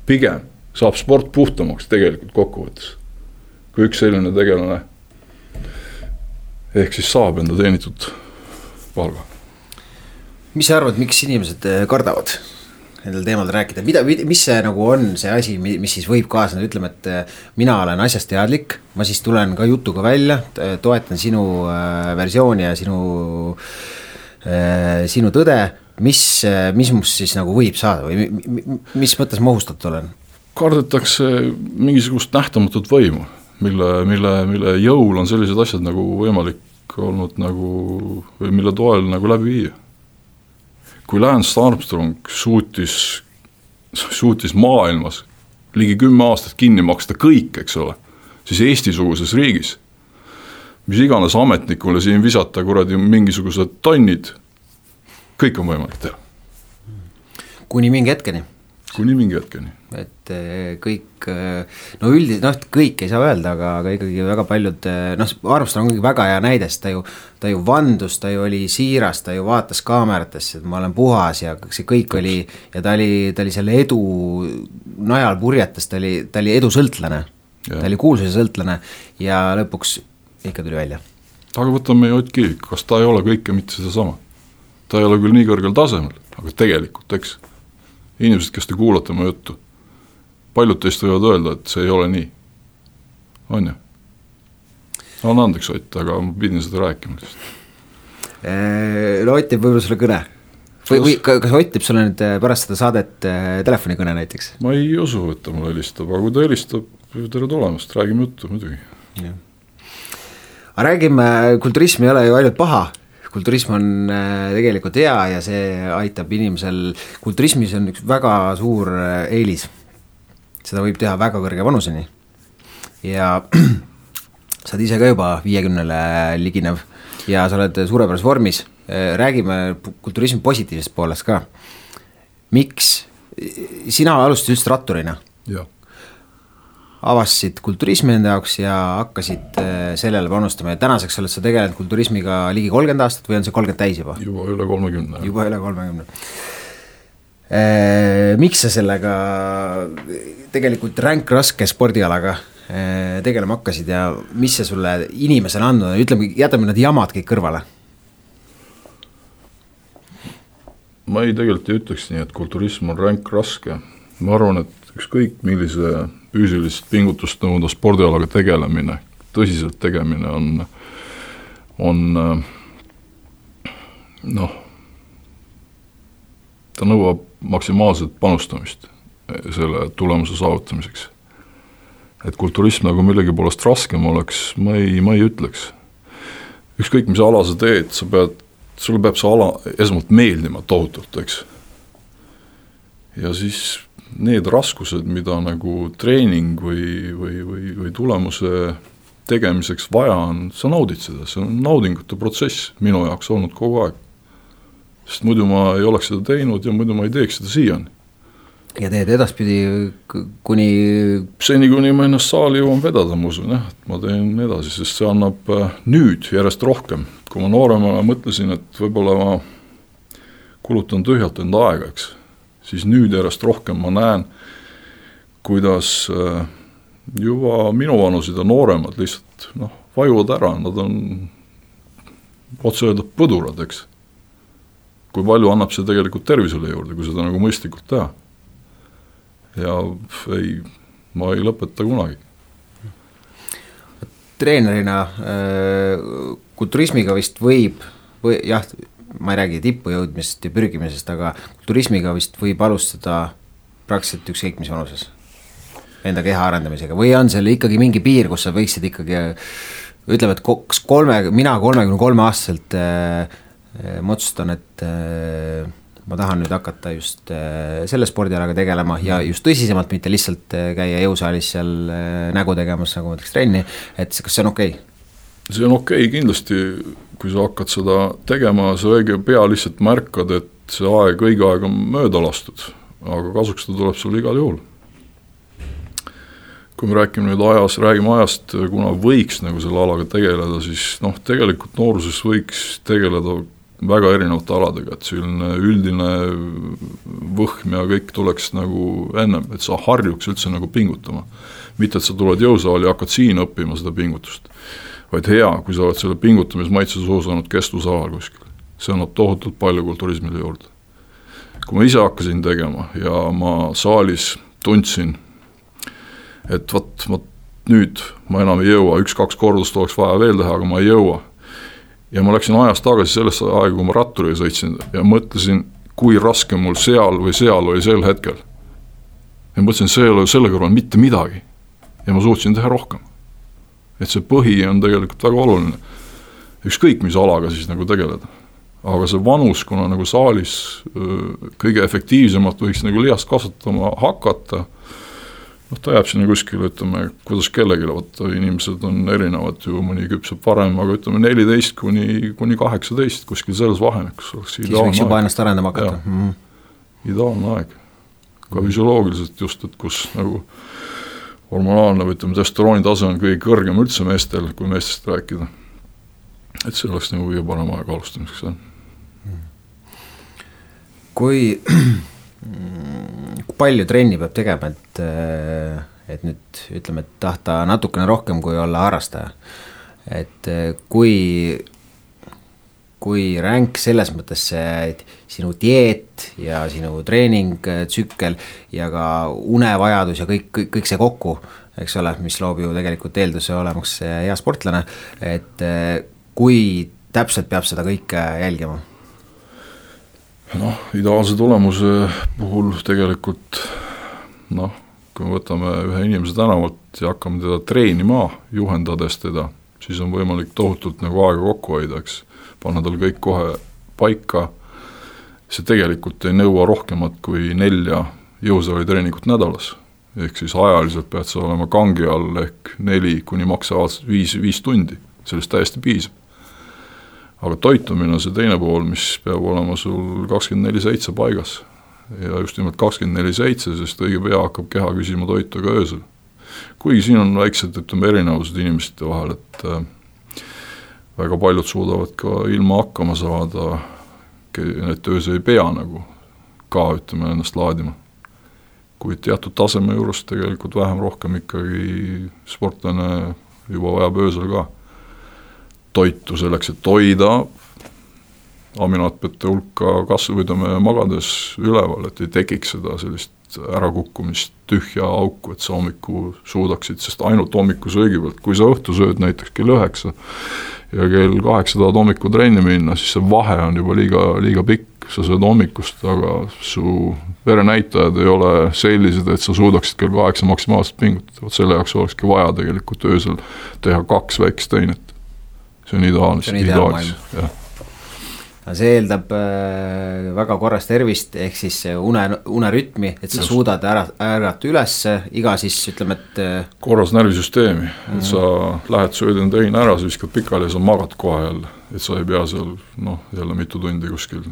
pigem saab sport puhtamaks tegelikult kokkuvõttes, kui üks selline tegelane ehk siis saab enda teenitud palga. mis sa arvad, miks inimesed eh, kardavad nendel teemadel rääkida, mida, mis see nagu on see asi, mis siis võib kaasneda, ütleme, et eh, mina olen asjast teadlik, ma siis tulen ka jutuga välja, toetan sinu äh, versiooni ja sinu äh,, sinu tõde. mis, mis must siis nagu võib saada või mis mõttes ma ohustatud olen? kardetakse mingisugust nähtamatut võimu, mille, mille, mille jõul on sellised asjad nagu võimalik olnud nagu, või mille toel nagu läbi viia. Kui Lance Armstrong suutis, suutis maailmas ligi kümme aastat kinni maksta kõik, eks ole, siis Eesti-suguses riigis, mis iganes ametnikule siin visata kuradi mingisugused tonnid, kõik on võimalik teha. kuni mingi hetkeni kuni mingi hetkeni. et eh, kõik, eh, no üldiselt noh, kõik ei saa öelda, aga, aga ikkagi väga paljud eh, noh, Armstrong ongi väga hea näide, sest ta ju, ta ju vandus, ta ju oli siiras, ta ju vaatas kaameratesse, et ma olen puhas ja see kõik oli ja ta oli, ta oli selle edu najal purjetas, ta oli, ta oli edusõltlane. ta oli kuulsuse sõltlane ja lõpuks ikka tuli välja. aga võtame Ott Kiivik, kas ta ei ole kõike mitte sedasama? ta ei ole küll nii kõrgel tasemel, aga tegelikult, eks inimesed, kes te kuulate mu juttu, paljud teist võivad öelda, et see ei ole nii, on ju? anna andeks, Ott, aga ma pidin seda rääkima lihtsalt. Äh, no Ott teeb võib-olla sulle kõne või, või kas Ott teeb sulle nüüd äh, pärast seda saadet äh, telefonikõne näiteks? ma ei usu, et ta mulle helistab, aga kui ta helistab, tere tulemast, räägime juttu muidugi. aga räägime, kulturism ei ole ju ainult paha kulturism on äh, tegelikult hea ja see aitab inimesel, kulturismis on üks väga suur äh, eelis. seda võib teha väga kõrge vanuseni ja [CLEARS THROAT] sa oled ise ka juba viiekümnele liginev ja sa oled suurepärases vormis, äh, räägime kulturismi positiivsest poolest ka. miks, sina alustasid üldse ratturina? jah avastasid kulturismi enda jaoks ja hakkasid äh, sellele panustama ja tänaseks oled sa tegelenud kulturismiga ligi kolmkümmend aastat või on see kolmkümmend täis juba? juba üle kolmekümne. juba üle kolmekümne. Äh, miks sa sellega tegelikult ränk raske spordialaga äh, tegelema hakkasid ja mis see sulle inimesena andnud on, ütleme, jätame need jamad kõik kõrvale. ma ei, tegelikult ei ütleks nii, et kulturism on ränk raske, ma arvan, et ükskõik millise füüsilist pingutust nõuda spordialaga tegelemine, tõsiselt tegemine on, on noh, ta nõuab maksimaalset panustamist selle tulemuse saavutamiseks. et kulturism nagu millegi poolest raskem oleks, ma ei, ma ei ütleks. ükskõik, mis ala sa teed, sa pead, sulle peab see ala esmalt meeldima tohutult, eks. ja siis need raskused, mida nagu treening või, või, või, või tulemuse tegemiseks vaja on, sa naudid seda, see on naudingute protsess minu jaoks olnud kogu aeg. sest muidu ma ei oleks seda teinud ja muidu ma ei teeks seda siiani. ja teed edaspidi kuni? seni, kuni ma ennast saali jõuan vedada, ma usun jah, et ma teen edasi, sest see annab äh, nüüd järjest rohkem. kui ma nooremana mõtlesin, et võib-olla ma kulutan tühjalt enda aega, eks siis nüüd järjest rohkem ma näen, kuidas äh, juba minuvanused ja nooremad lihtsalt noh, vajuvad ära, nad on otse öelda põdurad, eks. kui palju annab see tegelikult tervisele juurde, kui seda nagu mõistlikult teha. ja ei, ma ei lõpeta kunagi. treenerina äh, kulturismiga vist võib, või jah, ma ei räägi tippu jõudmisest ja pürgimisest, aga turismiga vist võib alustada praktiliselt ükskõik mis vanuses. Enda keha arendamisega või on seal ikkagi mingi piir, kus sa võiksid ikkagi ütleme, et kas kolme, mina kolmekümne kolme aastaselt äh, ma otsustan, et äh, ma tahan nüüd hakata just äh, selle spordialaga tegelema ja just tõsisemalt, mitte lihtsalt äh, käia jõusaalis seal äh, nägu tegemas, nagu ma ütleks trenni, et kas see on okei okay?? see on okei okay, kindlasti, kui sa hakkad seda tegema, sa õige pea lihtsalt märkad, et see aeg, õige aeg on mööda lastud, aga kasuks ta tuleb sul igal juhul. kui me räägime nüüd ajas, räägime ajast, kuna võiks nagu selle alaga tegeleda, siis noh, tegelikult nooruses võiks tegeleda väga erinevate aladega, et selline üldine võhm ja kõik tuleks nagu ennem, et sa harjuks üldse nagu pingutama. mitte, et sa tuled jõusaali ja hakkad siin õppima seda pingutust, vaid hea, kui sa oled selle pingutamismaitse suhu saanud kestvusalal kuskil. see annab tohutult palju kulturismile juurde. kui ma ise hakkasin tegema ja ma saalis tundsin et vot, vot nüüd ma enam ei jõua, üks-kaks kordust oleks vaja veel teha, aga ma ei jõua. ja ma läksin ajas tagasi sellesse aega, kui ma ratturiga sõitsin ja mõtlesin, kui raske mul seal või seal oli sel hetkel. ja mõtlesin, see ei ole selle kõrval mitte midagi. ja ma suutsin teha rohkem. Et see põhi on tegelikult väga oluline. ükskõik, mis alaga siis nagu tegeleda. aga see vanus, kuna nagu saalis kõige efektiivsemalt võiks nagu lihast kasvatama hakata noh, ta jääb sinna kuskile, ütleme, kuidas kellelegi, vaata inimesed on erinevad ju, mõni küpseb varem, aga ütleme neliteist kuni, kuni kaheksateist, kuskil selles vahemikus oleks siis võiks juba ennast arendama hakata. Mm -hmm. ideaalne aeg, ka füsioloogiliselt just, et kus nagu hormonaalne või ütleme, testosterooni tase on kõige kõrgem üldse meestel, kui meestest rääkida. et see oleks nagu kõige parem aeg alustamiseks, jah. kui kui [CLEARS THROAT] palju trenni peab tegema, et, äh, et nüüd ütleme, et tahta natukene rohkem kui olla harrastaja. et äh, kui, kui ränk selles mõttes see sinu dieet ja sinu treeningtsükkel ja ka unevajadus ja kõik, kõik, kõik see kokku, eks ole, mis loob ju tegelikult eelduse olemaks hea sportlane, et äh, kui täpselt peab seda kõike jälgima noh, ideaalse tulemuse puhul tegelikult noh, kui me võtame ühe inimese tänavalt ja hakkame teda treenima, juhendades teda, siis on võimalik tohutult nagu aega kokku hoida, eks. Panna tal kõik kohe paika, see tegelikult ei nõua rohkemat kui nelja jõusaalitreeningut nädalas. ehk siis ajaliselt pead sa olema kangi all ehk neli kuni maksimaalselt viis, viis tundi, sellest täiesti piisab aga toitumine on see teine pool, mis peab olema sul kakskümmend neli seitse paigas. ja just nimelt kakskümmend neli seitse, sest õige pea hakkab keha küsima toitu ka öösel. kuigi siin on väiksed, ütleme, erinevused inimeste vahel, et äh, väga paljud suudavad ka ilma hakkama saada, et öösel ei pea nagu ka ütleme ennast laadima. kuid teatud taseme juures tegelikult vähem-rohkem ikkagi sportlane juba vajab öösel ka toitu selleks, et hoida aminohapete hulka kasvu, ütleme magades üleval, et ei tekiks seda sellist ärakukkumist, tühja auku, et sa hommikul suudaksid, sest ainult hommikusöögi pealt, kui sa õhtu sööd näiteks kell üheksa ja kell kaheksa tahad hommikul trenni minna, siis see vahe on juba liiga, liiga pikk, sa sööd hommikust, aga su verenäitajad ei ole sellised, et sa suudaksid kell kaheksa maksimaalselt pingutada, vot selle jaoks olekski vaja tegelikult öösel teha kaks väikest teinet see on ideaalis, ideaalis, jah aga see eeldab äh, väga korras tervist, ehk siis une, unerütmi, et sa Just. suudad ära, ärgata ülesse iga siis ütleme, et äh.... korras närvisüsteemi et sa lähed, sööd enda heina ära, sa viskad pikali ja sa magad kohe jälle. et sa ei pea seal noh, jälle mitu tundi kuskil,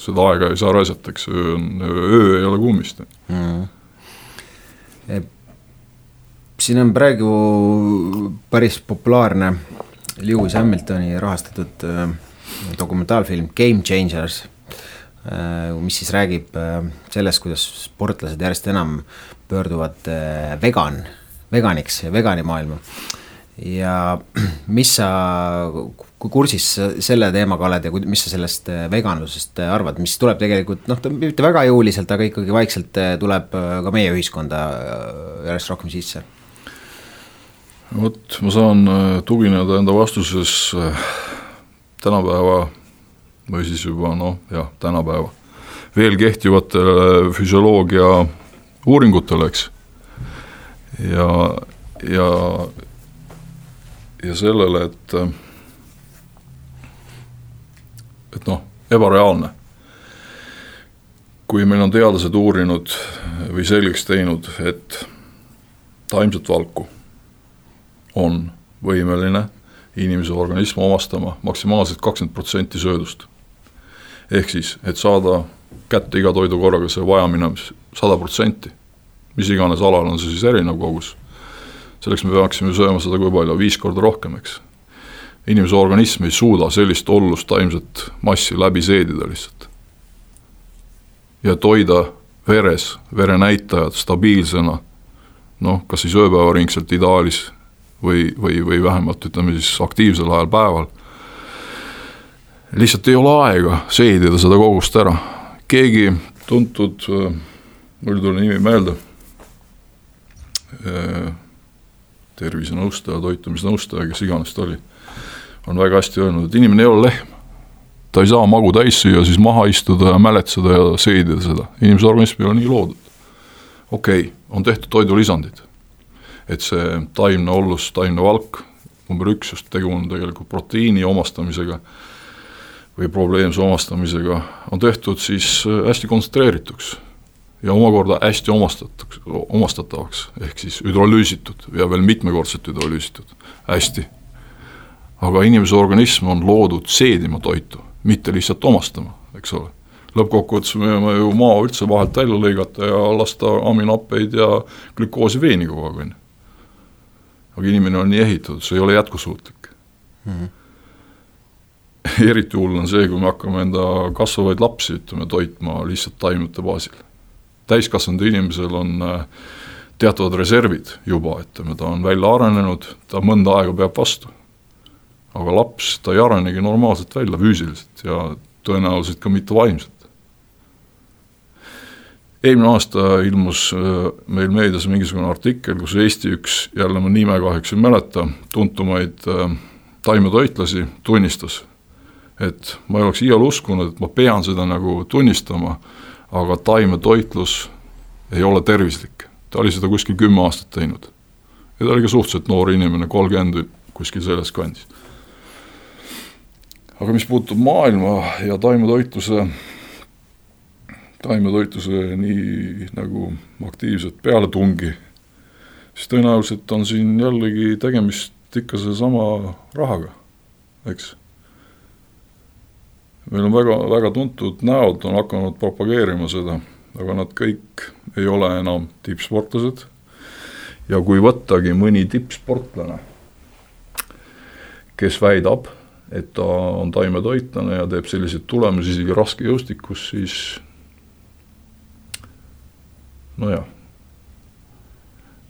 seda aega ei saa raisata, eks öö on, öö ei ole kummist mm. -hmm. siin on praegu päris populaarne Lewis Hamiltoni rahastatud äh, dokumentaalfilm Game Changers, äh, mis siis räägib äh, sellest, kuidas sportlased järjest enam pöörduvad vegan, veganiks, veganimaailma. ja [CLEARS THROAT] mis sa, kui kursis selle teemaga oled ja mis sa sellest veganlusest arvad, mis tuleb tegelikult noh, mitte väga jõuliselt, aga ikkagi vaikselt tuleb ka meie ühiskonda järjest rohkem sisse vot ma saan äh, tugineda enda vastuses äh, tänapäeva või siis juba noh, jah, tänapäeva veel kehtivatele füsioloogia uuringutele, eks. ja, ja, ja sellele, et, et noh, ebareaalne. kui meil on teadlased uurinud või selgeks teinud, et taimset valku on võimeline inimese organism omastama maksimaalselt kakskümmend protsenti söödust. ehk siis, et saada kätte iga toidu korraga see vajaminev sada protsenti, mis iganes alal on see siis erinev kogus, selleks me peaksime sööma seda kui palju, viis korda rohkem, eks. inimese organism ei suuda sellist ollust taimset massi läbi seedida lihtsalt. ja et hoida veres verenäitajad stabiilsena, noh, kas siis ööpäevaringselt ideaalis või, või, või vähemalt ütleme siis aktiivsel ajal päeval, lihtsalt ei ole aega seedida seda kogust ära. keegi tuntud, mul ei tule nimi meelde, tervisenõustaja, toitumisnõustaja, kes iganes ta oli, on väga hästi öelnud, et inimene ei ole lehm. ta ei saa magu täis süüa, siis maha istuda ja mäletseda ja seedida seda, inimese organism ei ole nii loodud. okei okay,, on tehtud toidulisandid, et see taimne ollus, taimne valk, number üks, just tegu on tegelikult proteiini omastamisega või probleemse omastamisega, on tehtud siis hästi kontsentreerituks ja omakorda hästi omastatuks, omastatavaks, ehk siis hüdrolüüsitud ja veel mitmekordselt hüdrolüüsitud, hästi. aga inimese organism on loodud seedima toitu, mitte lihtsalt omastama, eks ole. lõppkokkuvõttes me võime ju maa üldse vahelt välja lõigata ja lasta aminoppeid ja glükoosi veeni kogu aeg, on ju. Aga inimene on nii ehitatud, see ei ole jätkusuutlik mm. -hmm [LAUGHS] eriti hull on see, kui me hakkame enda kasvavaid lapsi, ütleme, toitma lihtsalt taimete baasil täiskasvanud inimesel on äh, teatavad reservid juba, ütleme, ta on välja arenenud, ta mõnda aega peab vastu. aga laps, ta ei arenegi normaalselt välja füüsiliselt ja tõenäoliselt ka mitte vaimselt. Eelmine aasta ilmus äh, meil meedias mingisugune artikkel, kus Eesti üks, jälle ma nime kahjuks ei mäleta, tuntumaid äh, taimetoitlasi tunnistas, et ma ei oleks iial uskunud, et ma pean seda nagu tunnistama aga taimetoitlus ei ole tervislik. ta oli seda kuskil kümme aastat teinud. ja ta oli ka suhteliselt noor inimene, kolmkümmend kuskil selles kandis. aga mis puutub maailma ja taimetoitluse, taimetoitluse nii nagu aktiivset pealetungi, siis tõenäoliselt on siin jällegi tegemist ikka sellesama rahaga, eks meil on väga, väga tuntud näod on hakanud propageerima seda, aga nad kõik ei ole enam tippsportlased. ja kui võttagi mõni tippsportlane, kes väidab, et ta on taimetoitlane ja teeb selliseid tulemusi isegi raskejõustikus, siis nojah,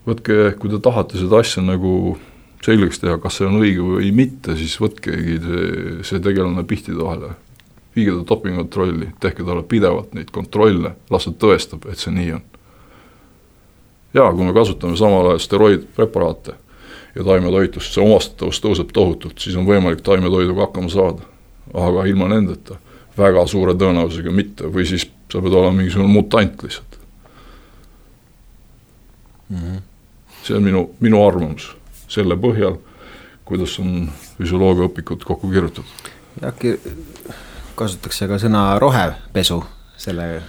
võtke, kui te tahate seda asja nagu selgeks teha, kas see on õige või mitte, siis võtkegi see, see tegelane pihtide vahele viige ta dopingukontrolli, tehke talle pidevalt neid kontrolle, las ta tõestab, et see nii on. jaa, kui me kasutame samal ajal steroidpreparaate ja taimetoitlust, see omastatavus tõuseb tohutult, siis on võimalik taimetoiduga hakkama saada. aga ilma nendeta väga suure tõenäosusega mitte, või siis sa pead olema mingisugune mutant lihtsalt mm. -hmm. see on minu, minu arvamus selle põhjal, kuidas on füsioloogiaõpikud kokku kirjutatud. äkki kasutatakse ka sõna rohepesu selle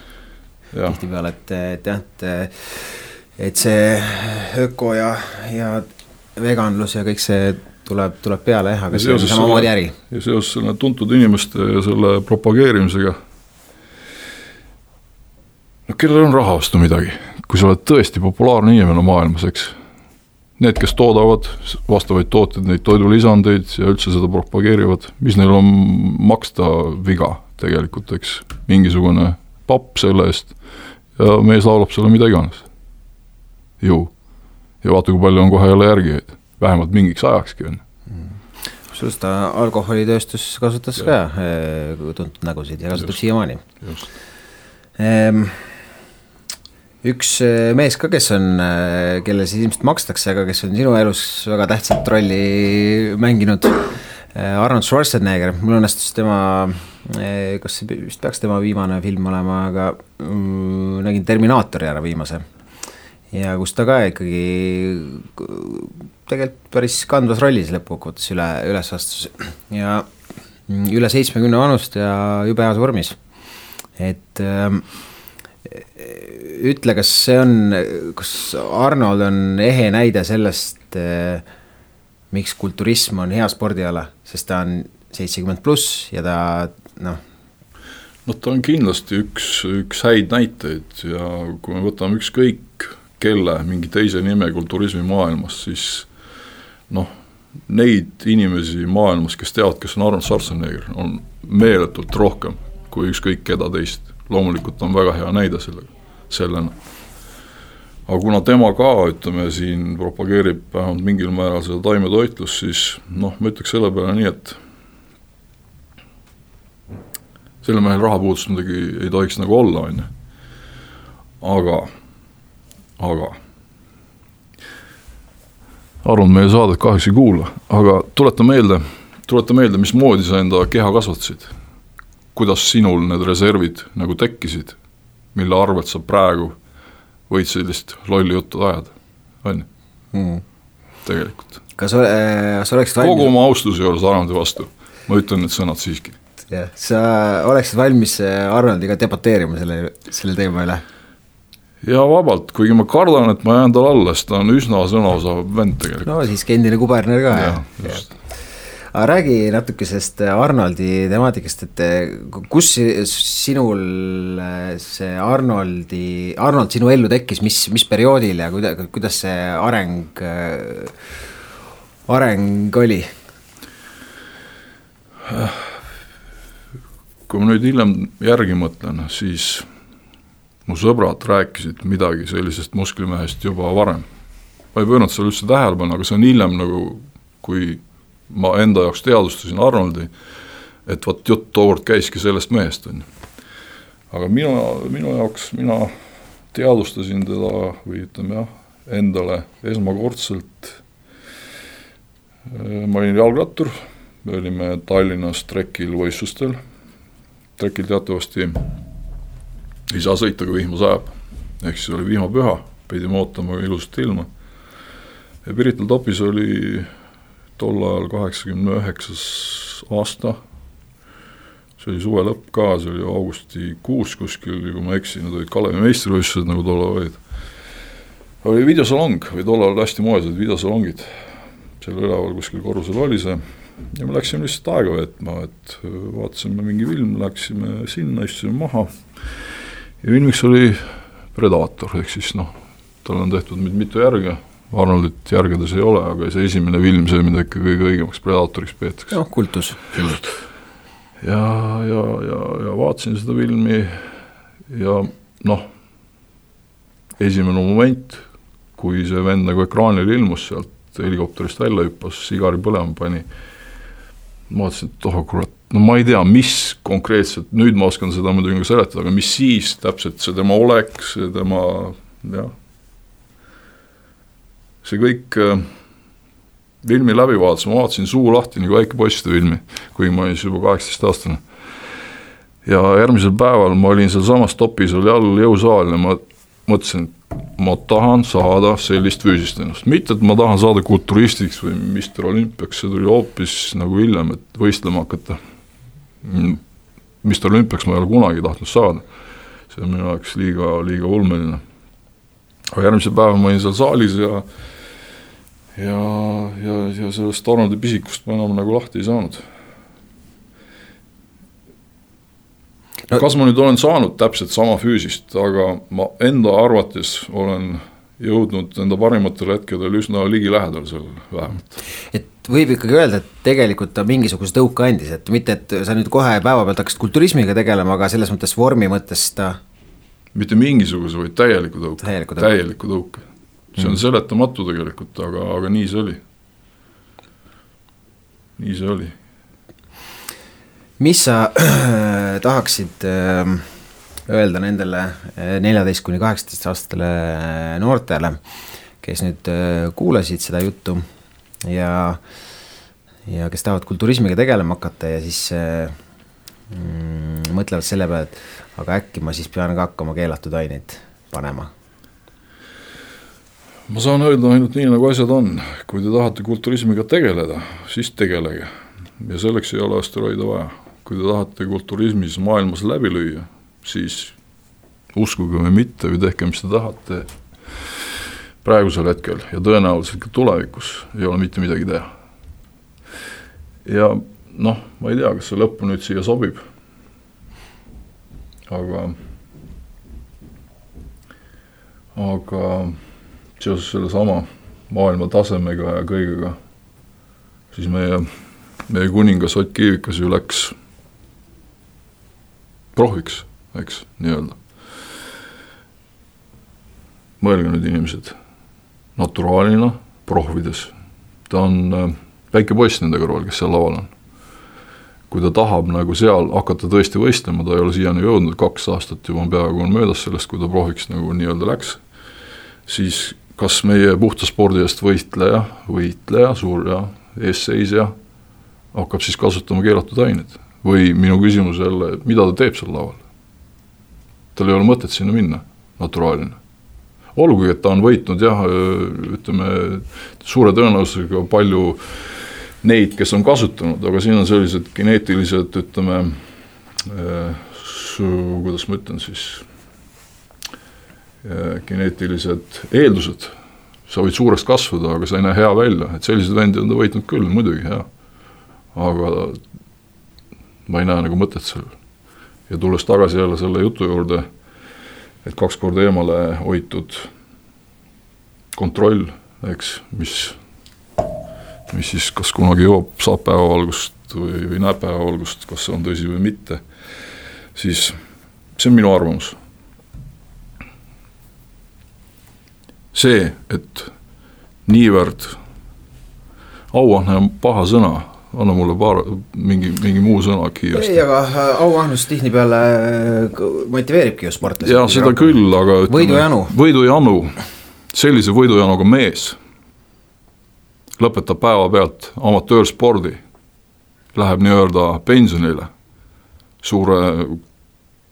tihtipeale, et, et jah, et, et see öko ja, ja veganlus ja kõik see tuleb, tuleb peale jah, aga see on samamoodi äri. ja seoses selle tuntud inimeste ja selle propageerimisega. no kellel on raha osta midagi, kui sa oled tõesti populaarne inimene maailmas, eks need, kes toodavad vastavaid tooteid, neid toidulisandeid ja üldse seda propageerivad, mis neil on maksta viga tegelikult, eks, mingisugune papp selle eest ja mees laulab sulle mida iganes. ju. ja vaata, kui palju on kohe jälle järgijaid, vähemalt mingiks ajakski, on ju kusjuures ta alkoholitööstus kasutas ja. ka eh, tuntud nägusid ja kasutab siiamaani. Ehm, üks äh, mees ka, kes on, äh, kelle siis ilmselt makstakse, aga kes on sinu elus väga tähtsat rolli mänginud. Äh, Arnold Schwarzenegger, mul õnnestus tema, kas see vist peaks tema viimane film olema, aga mm, nägin Terminaatori ära viimase. ja kus ta ka ikkagi tegelikult päris kandvas rollis lõppkokkuvõttes üle, üles astus ja mm, üle seitsmekümne vanust ja jube heas vormis, et äh, ütle, kas see on, kas Arnold on ehe näide sellest, eh, miks kulturism on hea spordiala, sest ta on seitsekümmend pluss ja ta noh. noh, ta on kindlasti üks, üks häid näiteid ja kui me võtame ükskõik kelle mingi teise nimega turismimaailmas, siis noh, neid inimesi maailmas, kes teavad, kes on Arnold Schwarzenegger, on meeletult rohkem kui ükskõik keda teist. Loomulikult on väga hea näide sellega, sellena. aga kuna tema ka, ütleme siin propageerib vähemalt mingil määral seda taimetoitlust, siis noh, ma ütleks selle peale nii, et sellel mehel rahapuudust muidugi ei tohiks nagu olla, on ju. aga, aga Aron meie saadet kahjuks ei kuula, aga tuleta meelde, tuleta meelde, mismoodi sa enda keha kasvatasid. Kuidas sinul need reservid nagu tekkisid, mille arvelt sa praegu võid sellist lolli juttu ajada, on ju mm., tegelikult. kas äh, sa oleksid valmis kogu oma austuse juures Arnondi vastu, ma ütlen need sõnad siiski jah, sa oleksid valmis äh, Arnoldiga debateerima selle, selle teema üle? ja vabalt, kuigi ma kardan, et ma jään talle alla, sest ta on üsna sõnaosav vend tegelikult. no siiski endine kuberner ka, jah. Aga räägi natuke sellest Arnoldi temaatikast, et äh, kus sinul äh, see Arnoldi, Arnold sinu ellu tekkis, mis, mis perioodil ja kuida-, kuidas see areng, areng oli? kui ma nüüd hiljem järgi mõtlen, siis mu sõbrad rääkisid midagi sellisest musklimehest juba varem. ma ei pööranud sellele üldse tähelepanu, aga see on hiljem nagu, kui ma enda jaoks teadvustasin Arnoldi, et vot jutt tookord käiski sellest mehest, on ju. aga mina, minu jaoks, mina teadvustasin teda või ütleme jah, endale esmakordselt, ma olin jalgrattur, me olime Tallinnas trekil võistlustel trekil teatavasti ei saa sõita, kui vihma sajab. ehk siis oli vihmapüha, pidime ootama ilusat ilma. ja Pirital topis oli tol ajal kaheksakümne üheksas aasta, see oli suve lõpp ka, see oli augustikuus kuskil, kui ma ei eksi, need olid Kalevi meistrivõistlused, nagu tollal olid. oli videosalong või tollal hästi moes olid videosalongid, seal üleval kuskil korrusel oli see ja me läksime lihtsalt aega veetma, et vaatasime mingi film, läksime sinna, istusime maha. ja filmiks oli Predaator, ehk siis noh, tal on tehtud nüüd mitu järge, Arnoldit järgedes ei ole, aga see esimene film, see, mida ikka kõige õigemaks Predaatoriks peetakse. noh, kultus. ja, ja, ja, ja vaatasin seda filmi ja noh, esimene moment, kui see vend nagu ekraanile ilmus sealt helikopterist välja hüppas, sigari põlema pani ma vaatasin, et oh kurat, no ma ei tea, mis konkreetselt, nüüd ma oskan seda muidugi seletada, aga mis siis täpselt see tema olek, see tema jah, see kõik äh, filmi läbi vaatasin, ma vaatasin suu lahti nagu väike poiss seda filmi, kuigi ma olin siis juba kaheksateistaastane. ja järgmisel päeval ma olin sealsamas topis, oli all jõusaal ja ma mõtlesin, et ma tahan saada sellist füüsist ennast, mitte et ma tahan saada kulturistiks või Mr Olümpiaks, see tuli hoopis nagu hiljem, et võistlema hakata. Mr Olümpiaks ma ei ole kunagi tahtnud saada, see on minu jaoks liiga, liiga ulmeline. aga järgmisel päeval ma olin seal saalis ja ja, ja, ja sellest Arnoldi pisikust ma enam nagu lahti ei saanud no, kas ma nüüd olen saanud täpselt sama füüsist, aga ma enda arvates olen jõudnud enda parimatel hetkedel üsna ligilähedal sellele vähemalt. et võib ikkagi öelda, et tegelikult ta mingisuguse tõuke andis, et mitte, et sa nüüd kohe päevapealt hakkasid kulturismiga tegelema, aga selles mõttes vormi mõttes ta mitte mingisuguse, vaid täieliku tõuke, täieliku tõuke, täieliku tõuke. See on mm. seletamatu tegelikult, aga, aga nii see oli. nii see oli mis sa [CLEARS THROAT] tahaksid ähm, öelda nendele äh, neljateist kuni kaheksateist aastastele äh, noortele, kes nüüd äh, kuulasid seda juttu ja, ja kes tahavad kulturismiga tegelema hakata ja siis mm, mõtlevad selle peale, et aga äkki ma siis pean ka hakkama keelatud aineid panema ma saan öelda ainult nii, nagu asjad on, kui te tahate kulturismiga tegeleda, siis tegelege. Ja selleks ei ole asteroide vaja. Kui te tahate kulturismis maailmas läbi lüüa, siis uskuge või mitte või tehke, mis te tahate, praegusel hetkel ja tõenäoliselt ka tulevikus ei ole mitte midagi teha. ja noh, ma ei tea, kas see lõppu nüüd siia sobib, aga, aga seoses sellesama maailma tasemega ja kõigega, siis meie, meie kuningas Ott Kiivikas ju läks prohviks, eks, nii-öelda. mõelge nüüd, inimesed, naturaalina prohvides, ta on äh, väike poiss nende kõrval, kes seal laval on. kui ta tahab nagu seal hakata tõesti võistlema, ta ei ole siiani jõudnud, kaks aastat juba on peaaegu on möödas sellest, kui ta prohviks nagu nii-öelda läks, siis kas meie puhta spordi eest võitleja, võitleja, suur ja eesseisja hakkab siis kasutama keelatud aineid või minu küsimus jälle, mida ta teeb seal laval? tal ei ole mõtet sinna minna, naturaalina. olgugi, et ta on võitnud jah, ütleme suure tõenäosusega palju neid, kes on kasutanud, aga siin on sellised geneetilised, ütleme äh,, kuidas ma ütlen siis geneetilised eeldused. sa võid suureks kasvada, aga sa ei näe hea välja, et selliseid vendi on ta võitnud küll, muidugi, jaa. aga ma ei näe nagu mõtet sellel. ja tulles tagasi jälle selle jutu juurde, et kaks korda eemale hoitud kontroll, eks, mis, mis siis kas kunagi jõuab, saab päevavalgust või, või näeb päevavalgust, kas see on tõsi või mitte, siis see on minu arvamus. See, et niivõrd auahne on paha sõna anna mulle paar, mingi, mingi muu sõna kiiresti. ei, aga äh, auahnus tihtipeale äh, motiveeribki ju sportlasi. jaa, seda küll, aga ütleme, võidujanu. võidujanu, sellise võidujanuga mees lõpetab päevapealt amatöörspordi, läheb nii-öelda pensionile suure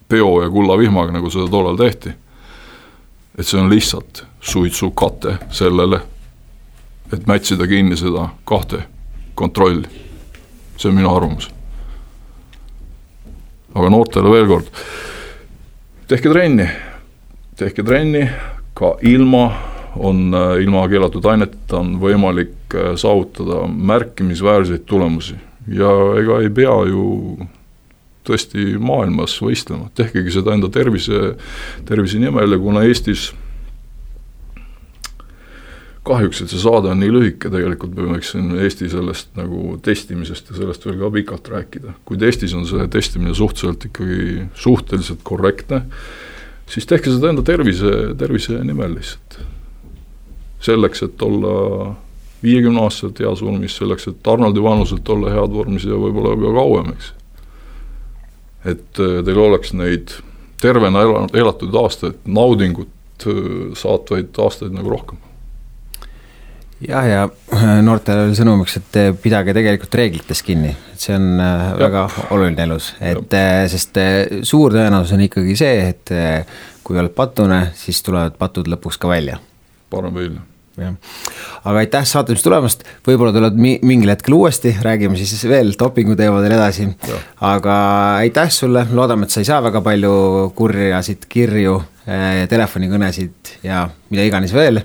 peo ja kullavihmaga, nagu seda tollal tehti. et see on lihtsalt suitsukate sellele, et mätsida kinni seda kahte kontrolli. See on minu arvamus. aga noortele veel kord, tehke trenni, tehke trenni ka ilma, on ilma keelatud aineteta on võimalik äh, saavutada märkimisväärseid tulemusi. Ja ega ei pea ju tõesti maailmas võistlema, tehkegi seda enda tervise, tervise nimel ja kuna Eestis kahjuks, et see saade on nii lühike, tegelikult me võiksime Eesti sellest nagu testimisest ja sellest veel ka pikalt rääkida. kuid Eestis on see testimine suhteliselt ikkagi suhteliselt korrektne, siis tehke seda enda tervise, tervise nimel lihtsalt. selleks, et olla viiekümne aastaselt heas vormis, selleks, et Arnoldi vanuselt olla head vormis ja võib-olla ka kauem, eks. et äh, teil oleks neid tervena elatud aastaid, naudingut äh, saatvaid aastaid nagu rohkem jah, ja äh, noortele oli sõnumiks, et pidage tegelikult reeglitest kinni, et see on äh, ja. väga oluline elus, et ja. Äh, sest suur tõenäosus on ikkagi see, et kui oled patune, siis tulevad patud lõpuks ka välja. parem välja. jah, aga aitäh saatejuhist tulemast, võib-olla tuled mi-, mingil hetkel uuesti, räägime siis veel dopingu teemadel edasi. aga aitäh sulle, loodame, et sa ei saa väga palju kurjasid kirju, telefonikõnesid ja mida iganes veel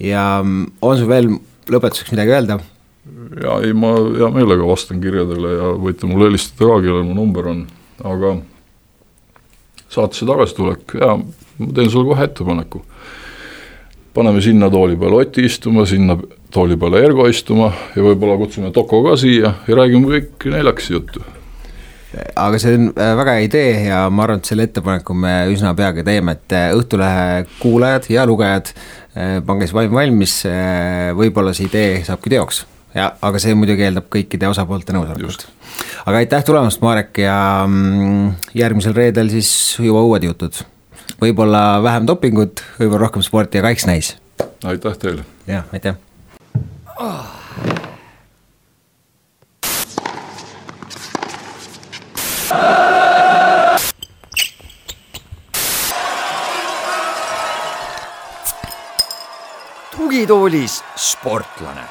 ja mm, on sul veel lõpetuseks midagi öelda? ja ei, ma hea meelega vastan kirjadele ja võite mulle helistada ka, kellel mu number on, aga saatesse tagasitulek, jaa, ma teen sulle kohe ettepaneku. paneme sinna tooli peale Oti istuma, sinna tooli peale Ergo istuma ja võib-olla kutsume Toko ka siia ja räägime kõik neljakesi juttu aga see on äh, väga hea idee ja ma arvan, et selle ettepaneku me üsna peagi teeme, et äh, Õhtulehe kuulajad ja lugejad, pange siis vaim valmis, võib-olla see idee saabki teoks. ja, aga see muidugi eeldab kõikide osapoolte nõusolekut. aga aitäh tulemast, Marek, ja mm, järgmisel reedel siis juba uued jutud. võib-olla vähem dopingut, võib-olla rohkem sporti, aga eks näis. aitäh teile. jah, aitäh oh.. Tugitoolis sportlane